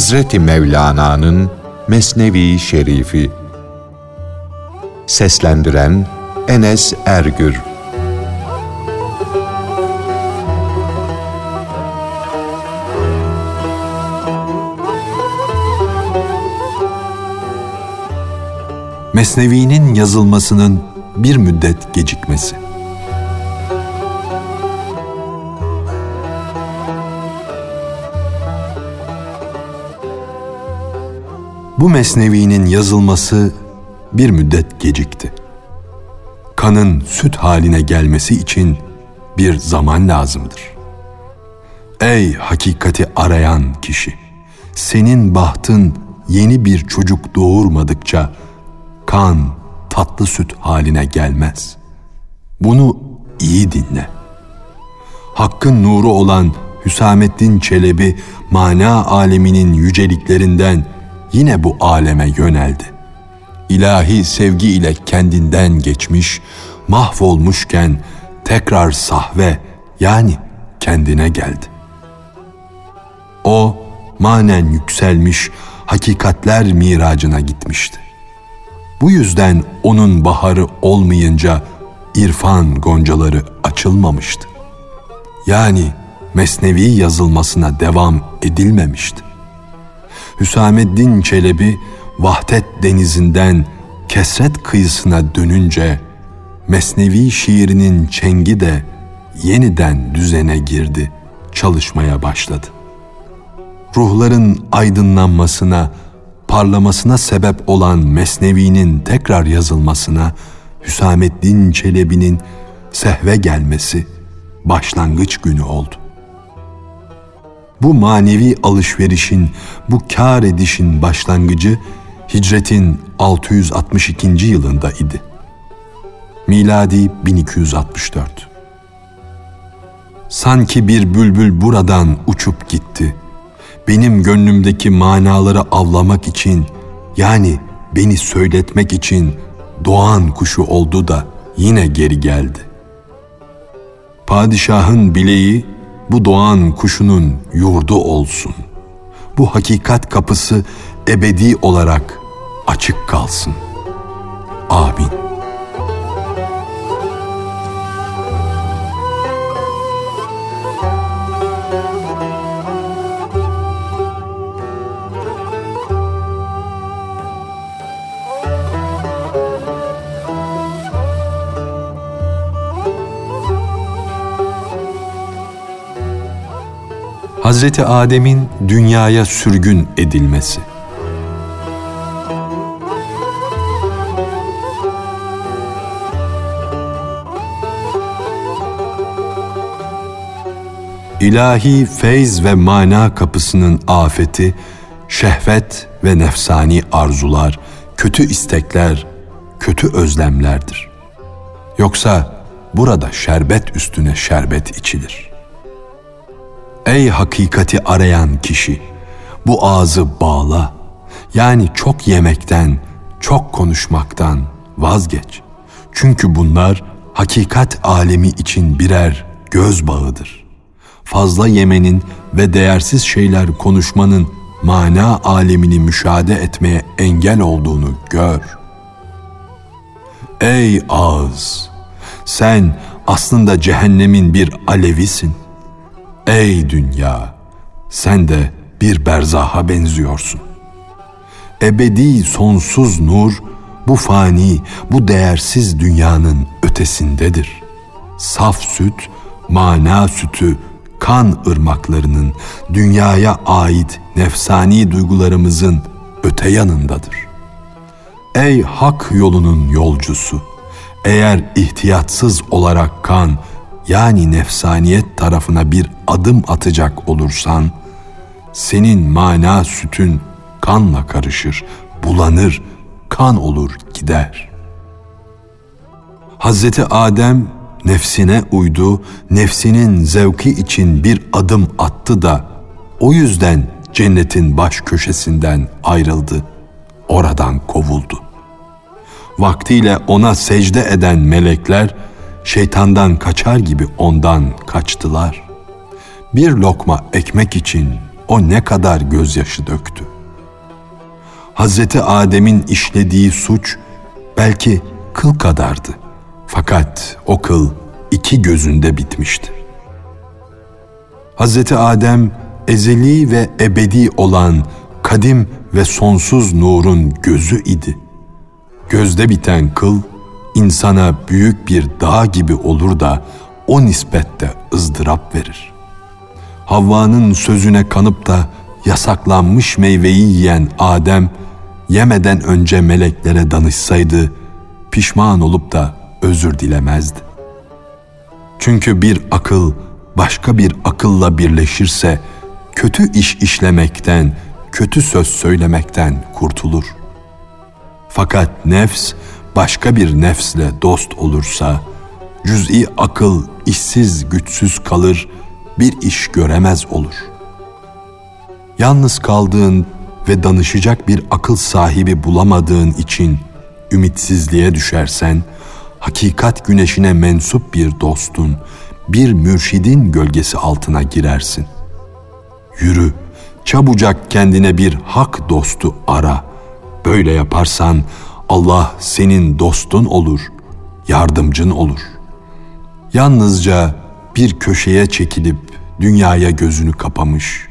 Hazreti Mevlana'nın Mesnevi Şerifi Seslendiren Enes Ergür Mesnevi'nin yazılmasının bir müddet gecikmesi. Bu mesnevinin yazılması bir müddet gecikti. Kanın süt haline gelmesi için bir zaman lazımdır. Ey hakikati arayan kişi! Senin bahtın yeni bir çocuk doğurmadıkça kan tatlı süt haline gelmez. Bunu iyi dinle. Hakkın nuru olan Hüsamettin Çelebi mana aleminin yüceliklerinden yine bu aleme yöneldi. İlahi sevgi ile kendinden geçmiş, mahvolmuşken tekrar sahve yani kendine geldi. O manen yükselmiş hakikatler miracına gitmişti. Bu yüzden onun baharı olmayınca irfan goncaları açılmamıştı. Yani Mesnevi yazılmasına devam edilmemişti. Hüsameddin Çelebi vahdet denizinden kesret kıyısına dönünce Mesnevi şiirinin çengi de yeniden düzene girdi, çalışmaya başladı. Ruhların aydınlanmasına, parlamasına sebep olan Mesnevi'nin tekrar yazılmasına Hüsamettin Çelebi'nin sehve gelmesi başlangıç günü oldu. Bu manevi alışverişin, bu kar edişin başlangıcı hicretin 662. yılında idi. Miladi 1264. Sanki bir bülbül buradan uçup gitti. Benim gönlümdeki manaları avlamak için yani beni söyletmek için doğan kuşu oldu da yine geri geldi. Padişahın bileği bu doğan kuşunun yurdu olsun. Bu hakikat kapısı ebedi olarak açık kalsın. Amin. Hazreti Adem'in dünyaya sürgün edilmesi. İlahi feyz ve mana kapısının afeti, şehvet ve nefsani arzular, kötü istekler, kötü özlemlerdir. Yoksa burada şerbet üstüne şerbet içilir.'' Ey hakikati arayan kişi, bu ağzı bağla. Yani çok yemekten, çok konuşmaktan vazgeç. Çünkü bunlar hakikat alemi için birer göz bağıdır. Fazla yemenin ve değersiz şeyler konuşmanın mana alemini müşahede etmeye engel olduğunu gör. Ey ağız! Sen aslında cehennemin bir alevisin. Ey dünya! Sen de bir berzaha benziyorsun. Ebedi sonsuz nur bu fani, bu değersiz dünyanın ötesindedir. Saf süt, mana sütü, kan ırmaklarının dünyaya ait nefsani duygularımızın öte yanındadır. Ey hak yolunun yolcusu, eğer ihtiyatsız olarak kan yani nefsaniyet tarafına bir adım atacak olursan, senin mana sütün kanla karışır, bulanır, kan olur gider. Hazreti Adem nefsine uydu, nefsinin zevki için bir adım attı da o yüzden cennetin baş köşesinden ayrıldı, oradan kovuldu. Vaktiyle ona secde eden melekler şeytandan kaçar gibi ondan kaçtılar. Bir lokma ekmek için o ne kadar gözyaşı döktü. Hazreti Adem'in işlediği suç belki kıl kadardı. Fakat o kıl iki gözünde bitmişti. Hazreti Adem ezeli ve ebedi olan kadim ve sonsuz nurun gözü idi. Gözde biten kıl insana büyük bir dağ gibi olur da o nispette ızdırap verir. Havva'nın sözüne kanıp da yasaklanmış meyveyi yiyen Adem yemeden önce meleklere danışsaydı pişman olup da özür dilemezdi. Çünkü bir akıl başka bir akılla birleşirse kötü iş işlemekten, kötü söz söylemekten kurtulur. Fakat nefs başka bir nefsle dost olursa cüz'i akıl işsiz güçsüz kalır, bir iş göremez olur. Yalnız kaldığın ve danışacak bir akıl sahibi bulamadığın için ümitsizliğe düşersen, hakikat güneşine mensup bir dostun, bir mürşidin gölgesi altına girersin. Yürü, çabucak kendine bir hak dostu ara. Böyle yaparsan Allah senin dostun olur, yardımcın olur. Yalnızca bir köşeye çekilip dünyaya gözünü kapamış.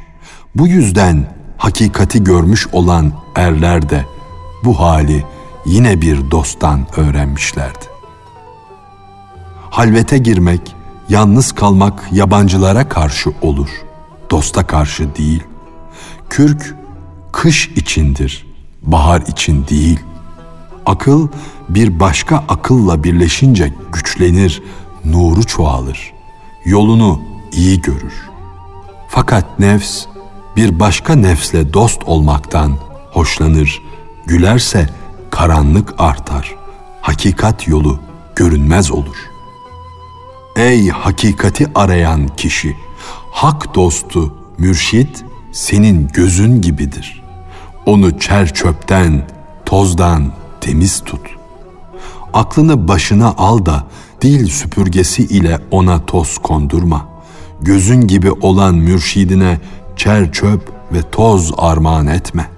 Bu yüzden hakikati görmüş olan erler de bu hali yine bir dosttan öğrenmişlerdi. Halvete girmek, yalnız kalmak yabancılara karşı olur, dosta karşı değil. Kürk kış içindir, bahar için değil. Akıl bir başka akılla birleşince güçlenir, nuru çoğalır. Yolunu iyi görür. Fakat nefs bir başka nefsle dost olmaktan hoşlanır. Gülerse karanlık artar. Hakikat yolu görünmez olur. Ey hakikati arayan kişi, hak dostu, mürşit senin gözün gibidir. Onu çer çöpten, tozdan temiz tut. Aklını başına al da dil süpürgesi ile ona toz kondurma. Gözün gibi olan mürşidine çer çöp ve toz armağan etme.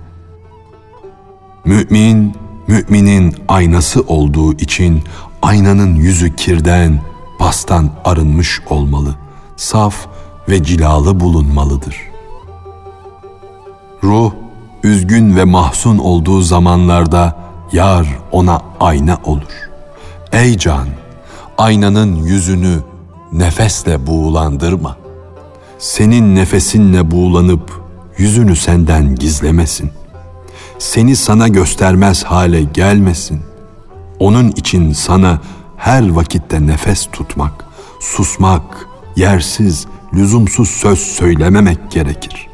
Mümin, müminin aynası olduğu için aynanın yüzü kirden, pastan arınmış olmalı, saf ve cilalı bulunmalıdır. Ruh, üzgün ve mahzun olduğu zamanlarda yar ona ayna olur. Ey can, aynanın yüzünü nefesle buğulandırma. Senin nefesinle buğulanıp yüzünü senden gizlemesin. Seni sana göstermez hale gelmesin. Onun için sana her vakitte nefes tutmak, susmak, yersiz, lüzumsuz söz söylememek gerekir.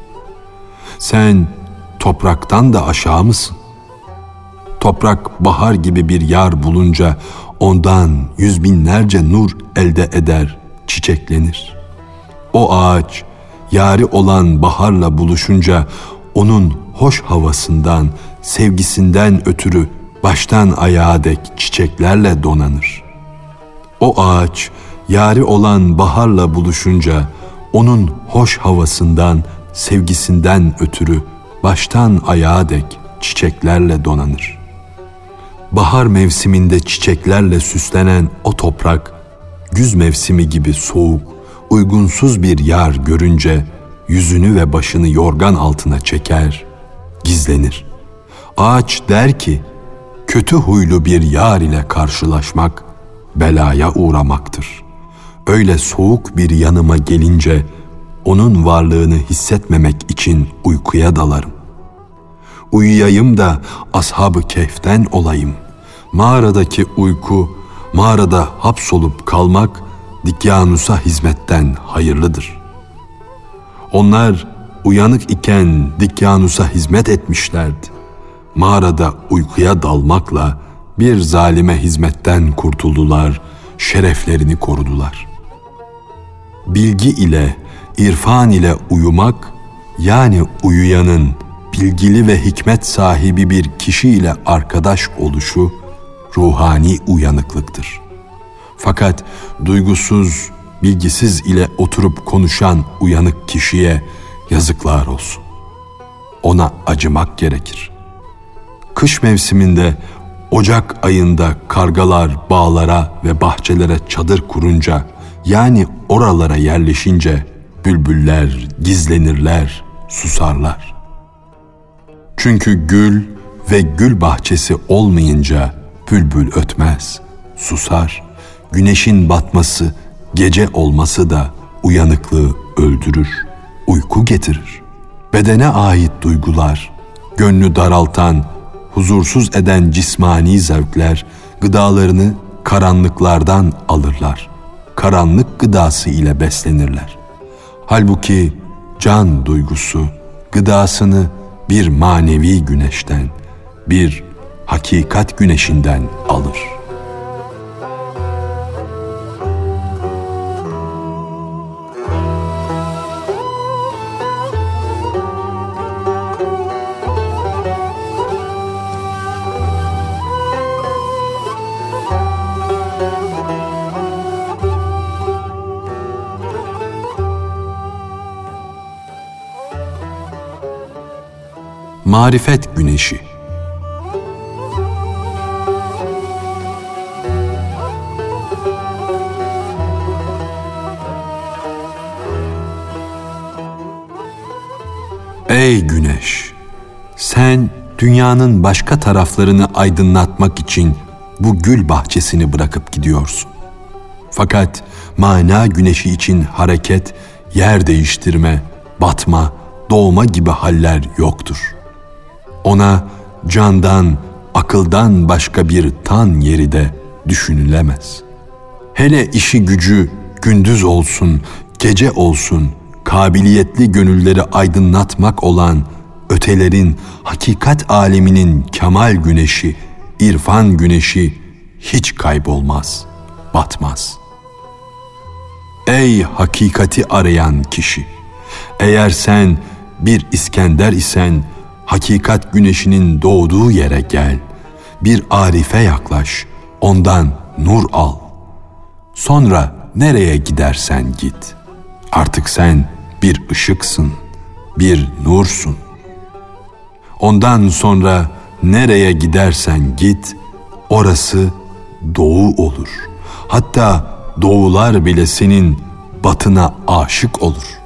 Sen topraktan da aşağı mısın? Toprak bahar gibi bir yar bulunca ondan yüz binlerce nur elde eder, çiçeklenir. O ağaç yari olan baharla buluşunca onun hoş havasından, sevgisinden ötürü baştan ayağa dek çiçeklerle donanır. O ağaç yari olan baharla buluşunca onun hoş havasından, sevgisinden ötürü baştan ayağa dek çiçeklerle donanır bahar mevsiminde çiçeklerle süslenen o toprak, güz mevsimi gibi soğuk, uygunsuz bir yar görünce yüzünü ve başını yorgan altına çeker, gizlenir. Ağaç der ki, kötü huylu bir yar ile karşılaşmak belaya uğramaktır. Öyle soğuk bir yanıma gelince onun varlığını hissetmemek için uykuya dalarım. Uyuyayım da ashabı kehften olayım. Mağaradaki uyku, mağarada hapsolup kalmak Dikyanus'a hizmetten hayırlıdır. Onlar uyanık iken Dikyanus'a hizmet etmişlerdi. Mağarada uykuya dalmakla bir zalime hizmetten kurtuldular, şereflerini korudular. Bilgi ile, irfan ile uyumak, yani uyuyanın bilgili ve hikmet sahibi bir kişi ile arkadaş oluşu ruhani uyanıklıktır. Fakat duygusuz, bilgisiz ile oturup konuşan uyanık kişiye Yazıklar olsun. Ona acımak gerekir. Kış mevsiminde Ocak ayında kargalar bağlara ve bahçelere çadır kurunca yani oralara yerleşince bülbüller gizlenirler, susarlar. Çünkü gül ve gül bahçesi olmayınca bülbül ötmez, susar. Güneşin batması, gece olması da uyanıklığı öldürür, uyku getirir. Bedene ait duygular, gönlü daraltan, huzursuz eden cismani zevkler gıdalarını karanlıklardan alırlar. Karanlık gıdası ile beslenirler. Halbuki can duygusu gıdasını bir manevi güneşten, bir hakikat güneşinden alır.'' Marifet Güneşi Ey güneş! Sen dünyanın başka taraflarını aydınlatmak için bu gül bahçesini bırakıp gidiyorsun. Fakat mana güneşi için hareket, yer değiştirme, batma, doğma gibi haller yoktur.'' Ona candan, akıldan başka bir tan yeri de düşünülemez. Hele işi gücü gündüz olsun, gece olsun, kabiliyetli gönülleri aydınlatmak olan ötelerin hakikat aleminin kemal güneşi, irfan güneşi hiç kaybolmaz, batmaz. Ey hakikati arayan kişi! Eğer sen bir İskender isen, hakikat güneşinin doğduğu yere gel. Bir arife yaklaş, ondan nur al. Sonra nereye gidersen git. Artık sen bir ışıksın, bir nursun. Ondan sonra nereye gidersen git, orası doğu olur. Hatta doğular bile senin batına aşık olur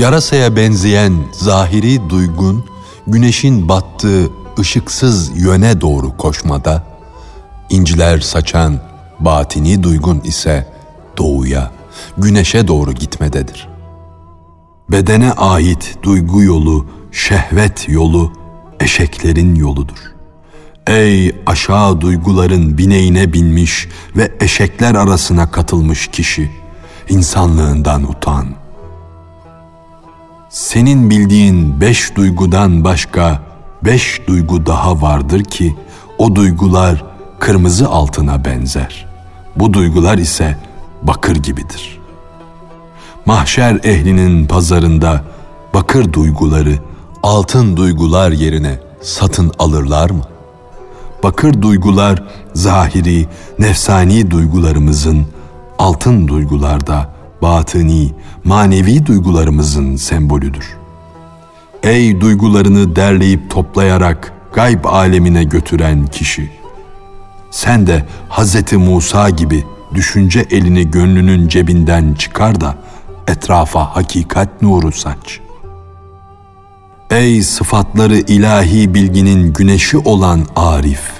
yarasaya benzeyen zahiri duygun güneşin battığı ışıksız yöne doğru koşmada, inciler saçan batini duygun ise doğuya, güneşe doğru gitmededir. Bedene ait duygu yolu, şehvet yolu, eşeklerin yoludur. Ey aşağı duyguların bineğine binmiş ve eşekler arasına katılmış kişi, insanlığından utan.'' Senin bildiğin beş duygudan başka beş duygu daha vardır ki o duygular kırmızı altına benzer. Bu duygular ise bakır gibidir. Mahşer ehlinin pazarında bakır duyguları altın duygular yerine satın alırlar mı? Bakır duygular zahiri, nefsani duygularımızın altın duygularda batıni, manevi duygularımızın sembolüdür. Ey duygularını derleyip toplayarak gayb alemine götüren kişi! Sen de Hz. Musa gibi düşünce elini gönlünün cebinden çıkar da etrafa hakikat nuru saç. Ey sıfatları ilahi bilginin güneşi olan Arif!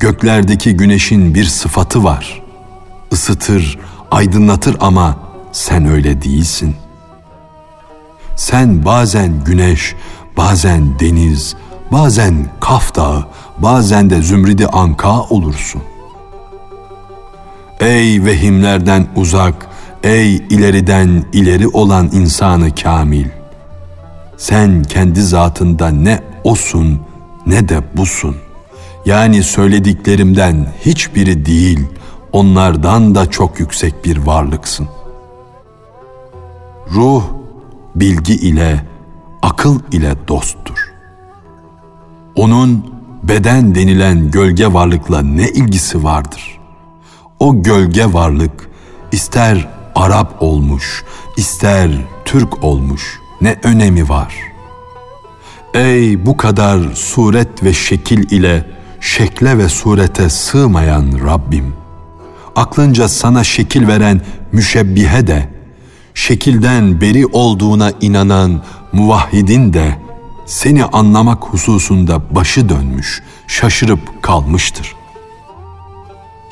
Göklerdeki güneşin bir sıfatı var. Isıtır, aydınlatır ama sen öyle değilsin. Sen bazen güneş, bazen deniz, bazen Kaf Dağı, bazen de Zümridi Anka olursun. Ey vehimlerden uzak, ey ileriden ileri olan insanı kamil. Sen kendi zatında ne osun ne de busun. Yani söylediklerimden hiçbiri değil.'' Onlardan da çok yüksek bir varlıksın. Ruh bilgi ile, akıl ile dosttur. Onun beden denilen gölge varlıkla ne ilgisi vardır? O gölge varlık ister Arap olmuş, ister Türk olmuş ne önemi var? Ey bu kadar suret ve şekil ile şekle ve surete sığmayan Rabbim! Aklınca sana şekil veren müşebbihe de, şekilden beri olduğuna inanan muvahhidin de, seni anlamak hususunda başı dönmüş, şaşırıp kalmıştır.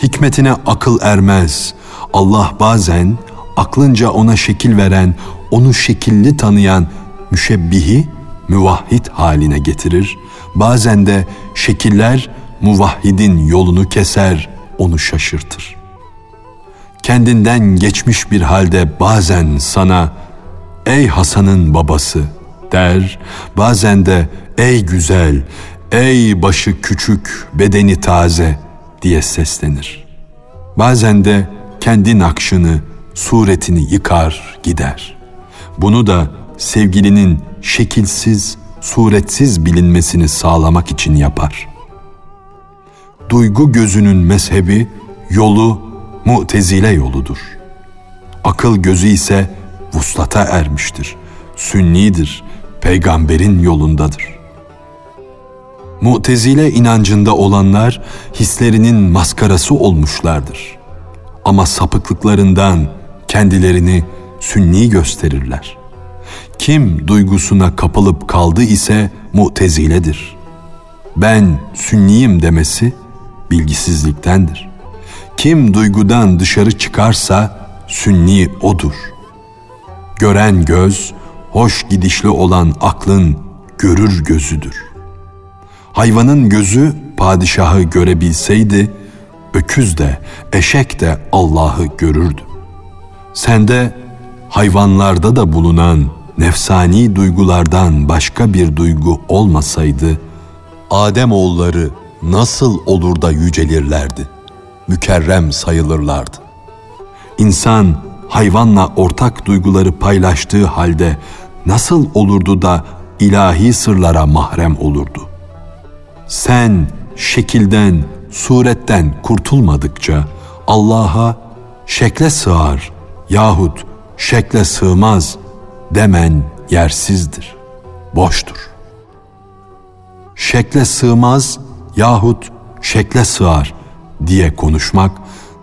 Hikmetine akıl ermez. Allah bazen aklınca ona şekil veren, onu şekilli tanıyan müşebbihi müvahhid haline getirir. Bazen de şekiller muvahhidin yolunu keser, onu şaşırtır. Kendinden geçmiş bir halde bazen sana ey Hasan'ın babası der, bazen de ey güzel, ey başı küçük, bedeni taze diye seslenir. Bazen de kendi nakşını, suretini yıkar gider. Bunu da sevgilinin şekilsiz, suretsiz bilinmesini sağlamak için yapar. Duygu gözünün mezhebi, yolu mutezile yoludur. Akıl gözü ise vuslata ermiştir. Sünnidir, peygamberin yolundadır. Mutezile inancında olanlar hislerinin maskarası olmuşlardır. Ama sapıklıklarından kendilerini sünni gösterirler. Kim duygusuna kapılıp kaldı ise muteziledir. Ben sünniyim demesi bilgisizliktendir. Kim duygudan dışarı çıkarsa sünni odur. Gören göz, hoş gidişli olan aklın görür gözüdür. Hayvanın gözü padişahı görebilseydi, öküz de, eşek de Allah'ı görürdü. Sende hayvanlarda da bulunan nefsani duygulardan başka bir duygu olmasaydı, Adem oğulları nasıl olur da yücelirlerdi, mükerrem sayılırlardı. İnsan hayvanla ortak duyguları paylaştığı halde nasıl olurdu da ilahi sırlara mahrem olurdu? Sen şekilden, suretten kurtulmadıkça Allah'a şekle sığar yahut şekle sığmaz demen yersizdir, boştur. Şekle sığmaz yahut şekle sığar diye konuşmak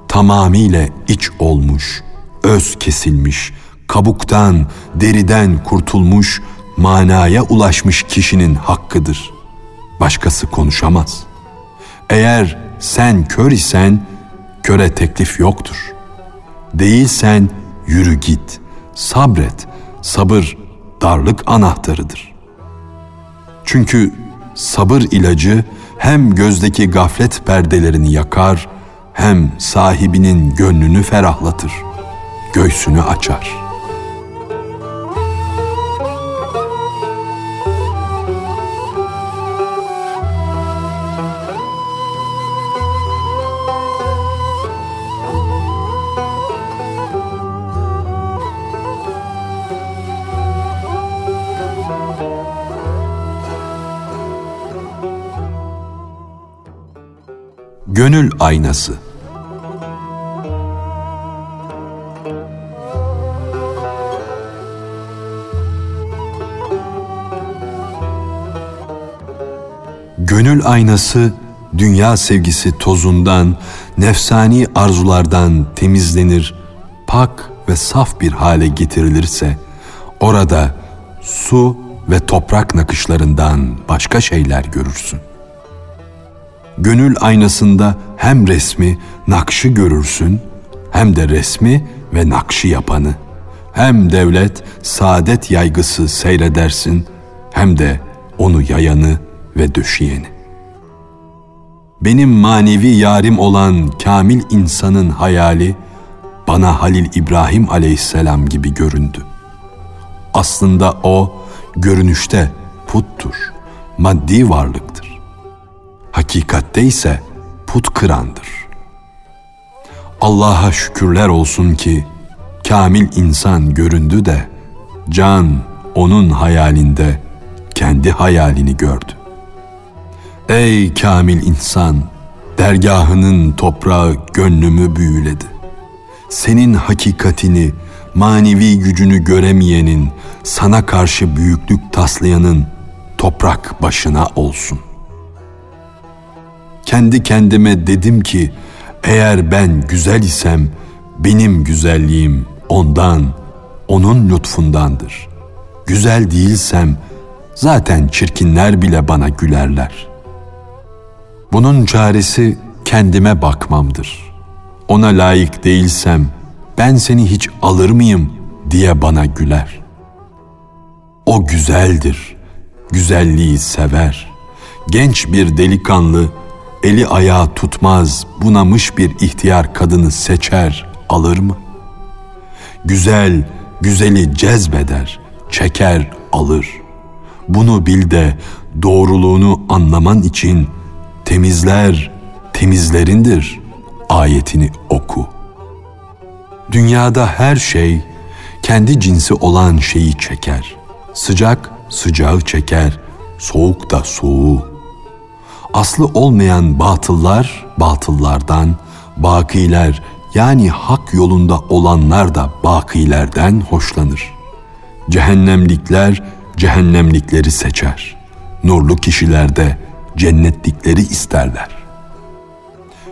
tamamiyle iç olmuş, öz kesilmiş, kabuktan, deriden kurtulmuş, manaya ulaşmış kişinin hakkıdır. Başkası konuşamaz. Eğer sen kör isen köre teklif yoktur. Değilsen yürü git, sabret. Sabır darlık anahtarıdır. Çünkü sabır ilacı hem gözdeki gaflet perdelerini yakar, hem sahibinin gönlünü ferahlatır, göğsünü açar.'' Gönül aynası. Gönül aynası dünya sevgisi tozundan, nefsani arzulardan temizlenir, pak ve saf bir hale getirilirse orada su ve toprak nakışlarından başka şeyler görürsün gönül aynasında hem resmi, nakşı görürsün, hem de resmi ve nakşı yapanı. Hem devlet, saadet yaygısı seyredersin, hem de onu yayanı ve döşeyeni. Benim manevi yarim olan kamil insanın hayali, bana Halil İbrahim aleyhisselam gibi göründü. Aslında o, görünüşte puttur, maddi varlıktır hakikatte ise put kırandır. Allah'a şükürler olsun ki kamil insan göründü de can onun hayalinde kendi hayalini gördü. Ey kamil insan, dergahının toprağı gönlümü büyüledi. Senin hakikatini, manevi gücünü göremeyenin, sana karşı büyüklük taslayanın toprak başına olsun. Kendi kendime dedim ki, eğer ben güzel isem, benim güzelliğim ondan, onun lütfundandır. Güzel değilsem, zaten çirkinler bile bana gülerler. Bunun çaresi kendime bakmamdır. Ona layık değilsem, ben seni hiç alır mıyım diye bana güler. O güzeldir, güzelliği sever. Genç bir delikanlı, eli ayağı tutmaz, bunamış bir ihtiyar kadını seçer, alır mı? Güzel, güzeli cezbeder, çeker, alır. Bunu bil de doğruluğunu anlaman için temizler, temizlerindir ayetini oku. Dünyada her şey kendi cinsi olan şeyi çeker. Sıcak sıcağı çeker, soğuk da soğuğu. Aslı olmayan batıllar batıllardan, bakiler yani hak yolunda olanlar da bakilerden hoşlanır. Cehennemlikler cehennemlikleri seçer. Nurlu kişiler de cennetlikleri isterler.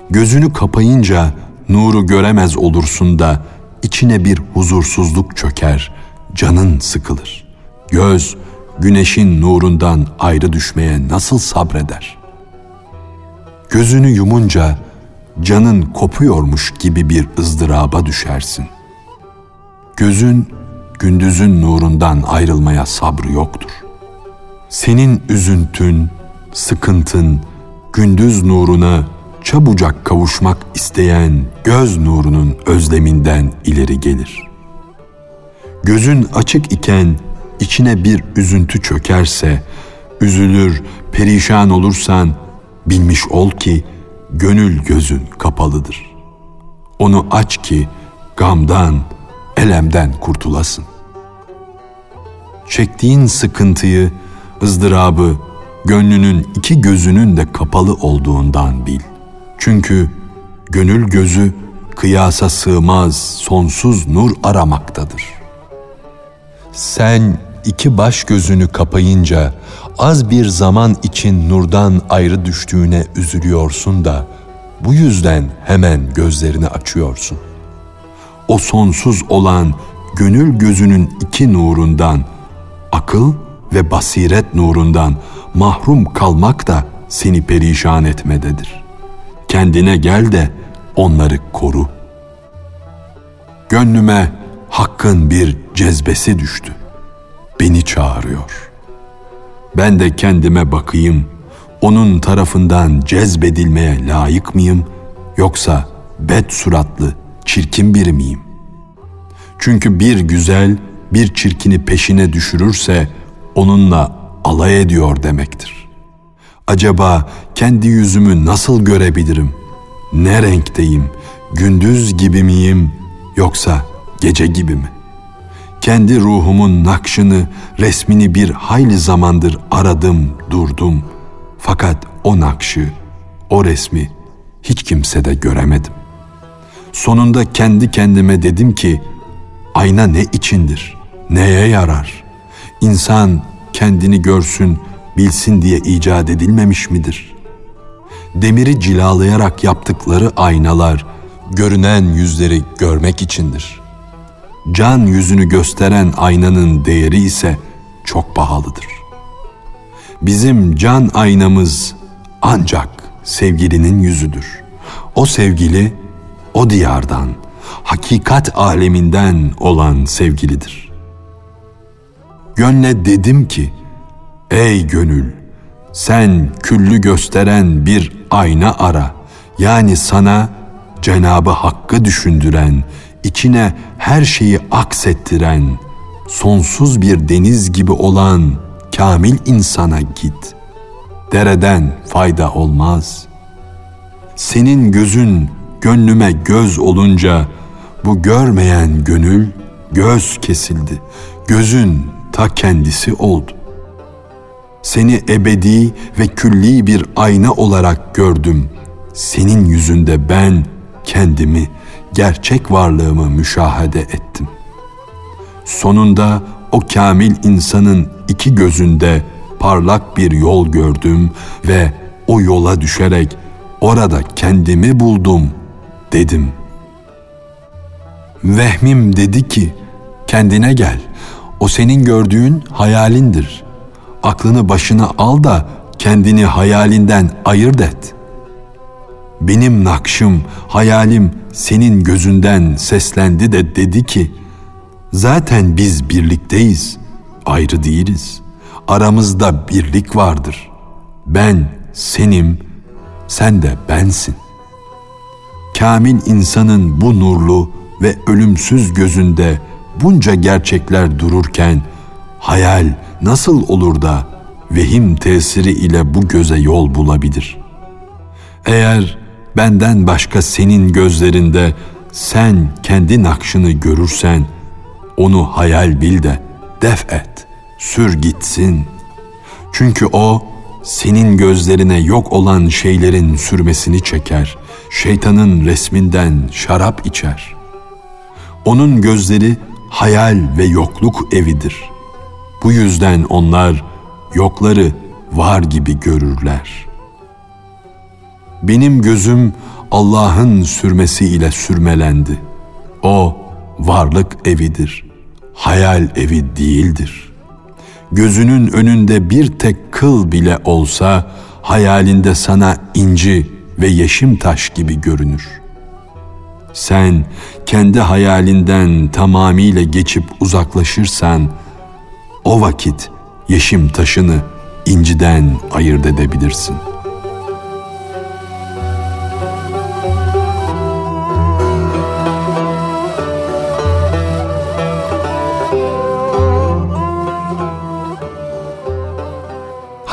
Gözünü kapayınca nuru göremez olursun da içine bir huzursuzluk çöker, canın sıkılır. Göz güneşin nurundan ayrı düşmeye nasıl sabreder? Gözünü yumunca canın kopuyormuş gibi bir ızdıraba düşersin. Gözün gündüzün nurundan ayrılmaya sabrı yoktur. Senin üzüntün, sıkıntın, gündüz nuruna çabucak kavuşmak isteyen göz nurunun özleminden ileri gelir. Gözün açık iken içine bir üzüntü çökerse, üzülür, perişan olursan bilmiş ol ki gönül gözün kapalıdır. Onu aç ki gamdan, elemden kurtulasın. Çektiğin sıkıntıyı, ızdırabı, gönlünün iki gözünün de kapalı olduğundan bil. Çünkü gönül gözü kıyasa sığmaz sonsuz nur aramaktadır. Sen iki baş gözünü kapayınca az bir zaman için nurdan ayrı düştüğüne üzülüyorsun da bu yüzden hemen gözlerini açıyorsun. O sonsuz olan gönül gözünün iki nurundan, akıl ve basiret nurundan mahrum kalmak da seni perişan etmededir.'' kendine gel de onları koru. Gönlüme hakkın bir cezbesi düştü. Beni çağırıyor. Ben de kendime bakayım. Onun tarafından cezbedilmeye layık mıyım yoksa bet suratlı, çirkin biri miyim? Çünkü bir güzel bir çirkini peşine düşürürse onunla alay ediyor demektir. Acaba kendi yüzümü nasıl görebilirim? Ne renkteyim? Gündüz gibi miyim yoksa gece gibi mi? Kendi ruhumun nakşını, resmini bir hayli zamandır aradım, durdum. Fakat o nakşı, o resmi hiç kimsede göremedim. Sonunda kendi kendime dedim ki, ayna ne içindir, neye yarar? İnsan kendini görsün, bilsin diye icat edilmemiş midir? Demiri cilalayarak yaptıkları aynalar görünen yüzleri görmek içindir. Can yüzünü gösteren aynanın değeri ise çok pahalıdır. Bizim can aynamız ancak sevgilinin yüzüdür. O sevgili o diyardan, hakikat aleminden olan sevgilidir. Gönle dedim ki, Ey gönül! Sen küllü gösteren bir ayna ara. Yani sana Cenabı Hakk'ı düşündüren, içine her şeyi aksettiren, sonsuz bir deniz gibi olan kamil insana git. Dereden fayda olmaz. Senin gözün gönlüme göz olunca bu görmeyen gönül göz kesildi. Gözün ta kendisi oldu seni ebedi ve külli bir ayna olarak gördüm. Senin yüzünde ben kendimi, gerçek varlığımı müşahede ettim. Sonunda o kamil insanın iki gözünde parlak bir yol gördüm ve o yola düşerek orada kendimi buldum dedim. Vehmim dedi ki kendine gel o senin gördüğün hayalindir. Aklını başına al da kendini hayalinden ayırt et. Benim nakşım, hayalim senin gözünden seslendi de dedi ki, zaten biz birlikteyiz, ayrı değiliz. Aramızda birlik vardır. Ben senim, sen de bensin. Kamil insanın bu nurlu ve ölümsüz gözünde bunca gerçekler dururken hayal nasıl olur da vehim tesiri ile bu göze yol bulabilir? Eğer benden başka senin gözlerinde sen kendi nakşını görürsen onu hayal bil de def et, sür gitsin. Çünkü o senin gözlerine yok olan şeylerin sürmesini çeker, şeytanın resminden şarap içer. Onun gözleri hayal ve yokluk evidir. Bu yüzden onlar yokları var gibi görürler. Benim gözüm Allah'ın sürmesiyle sürmelendi. O varlık evidir, hayal evi değildir. Gözünün önünde bir tek kıl bile olsa hayalinde sana inci ve yeşim taş gibi görünür.'' Sen kendi hayalinden tamamıyla geçip uzaklaşırsan o vakit yeşim taşını inciden ayırt edebilirsin.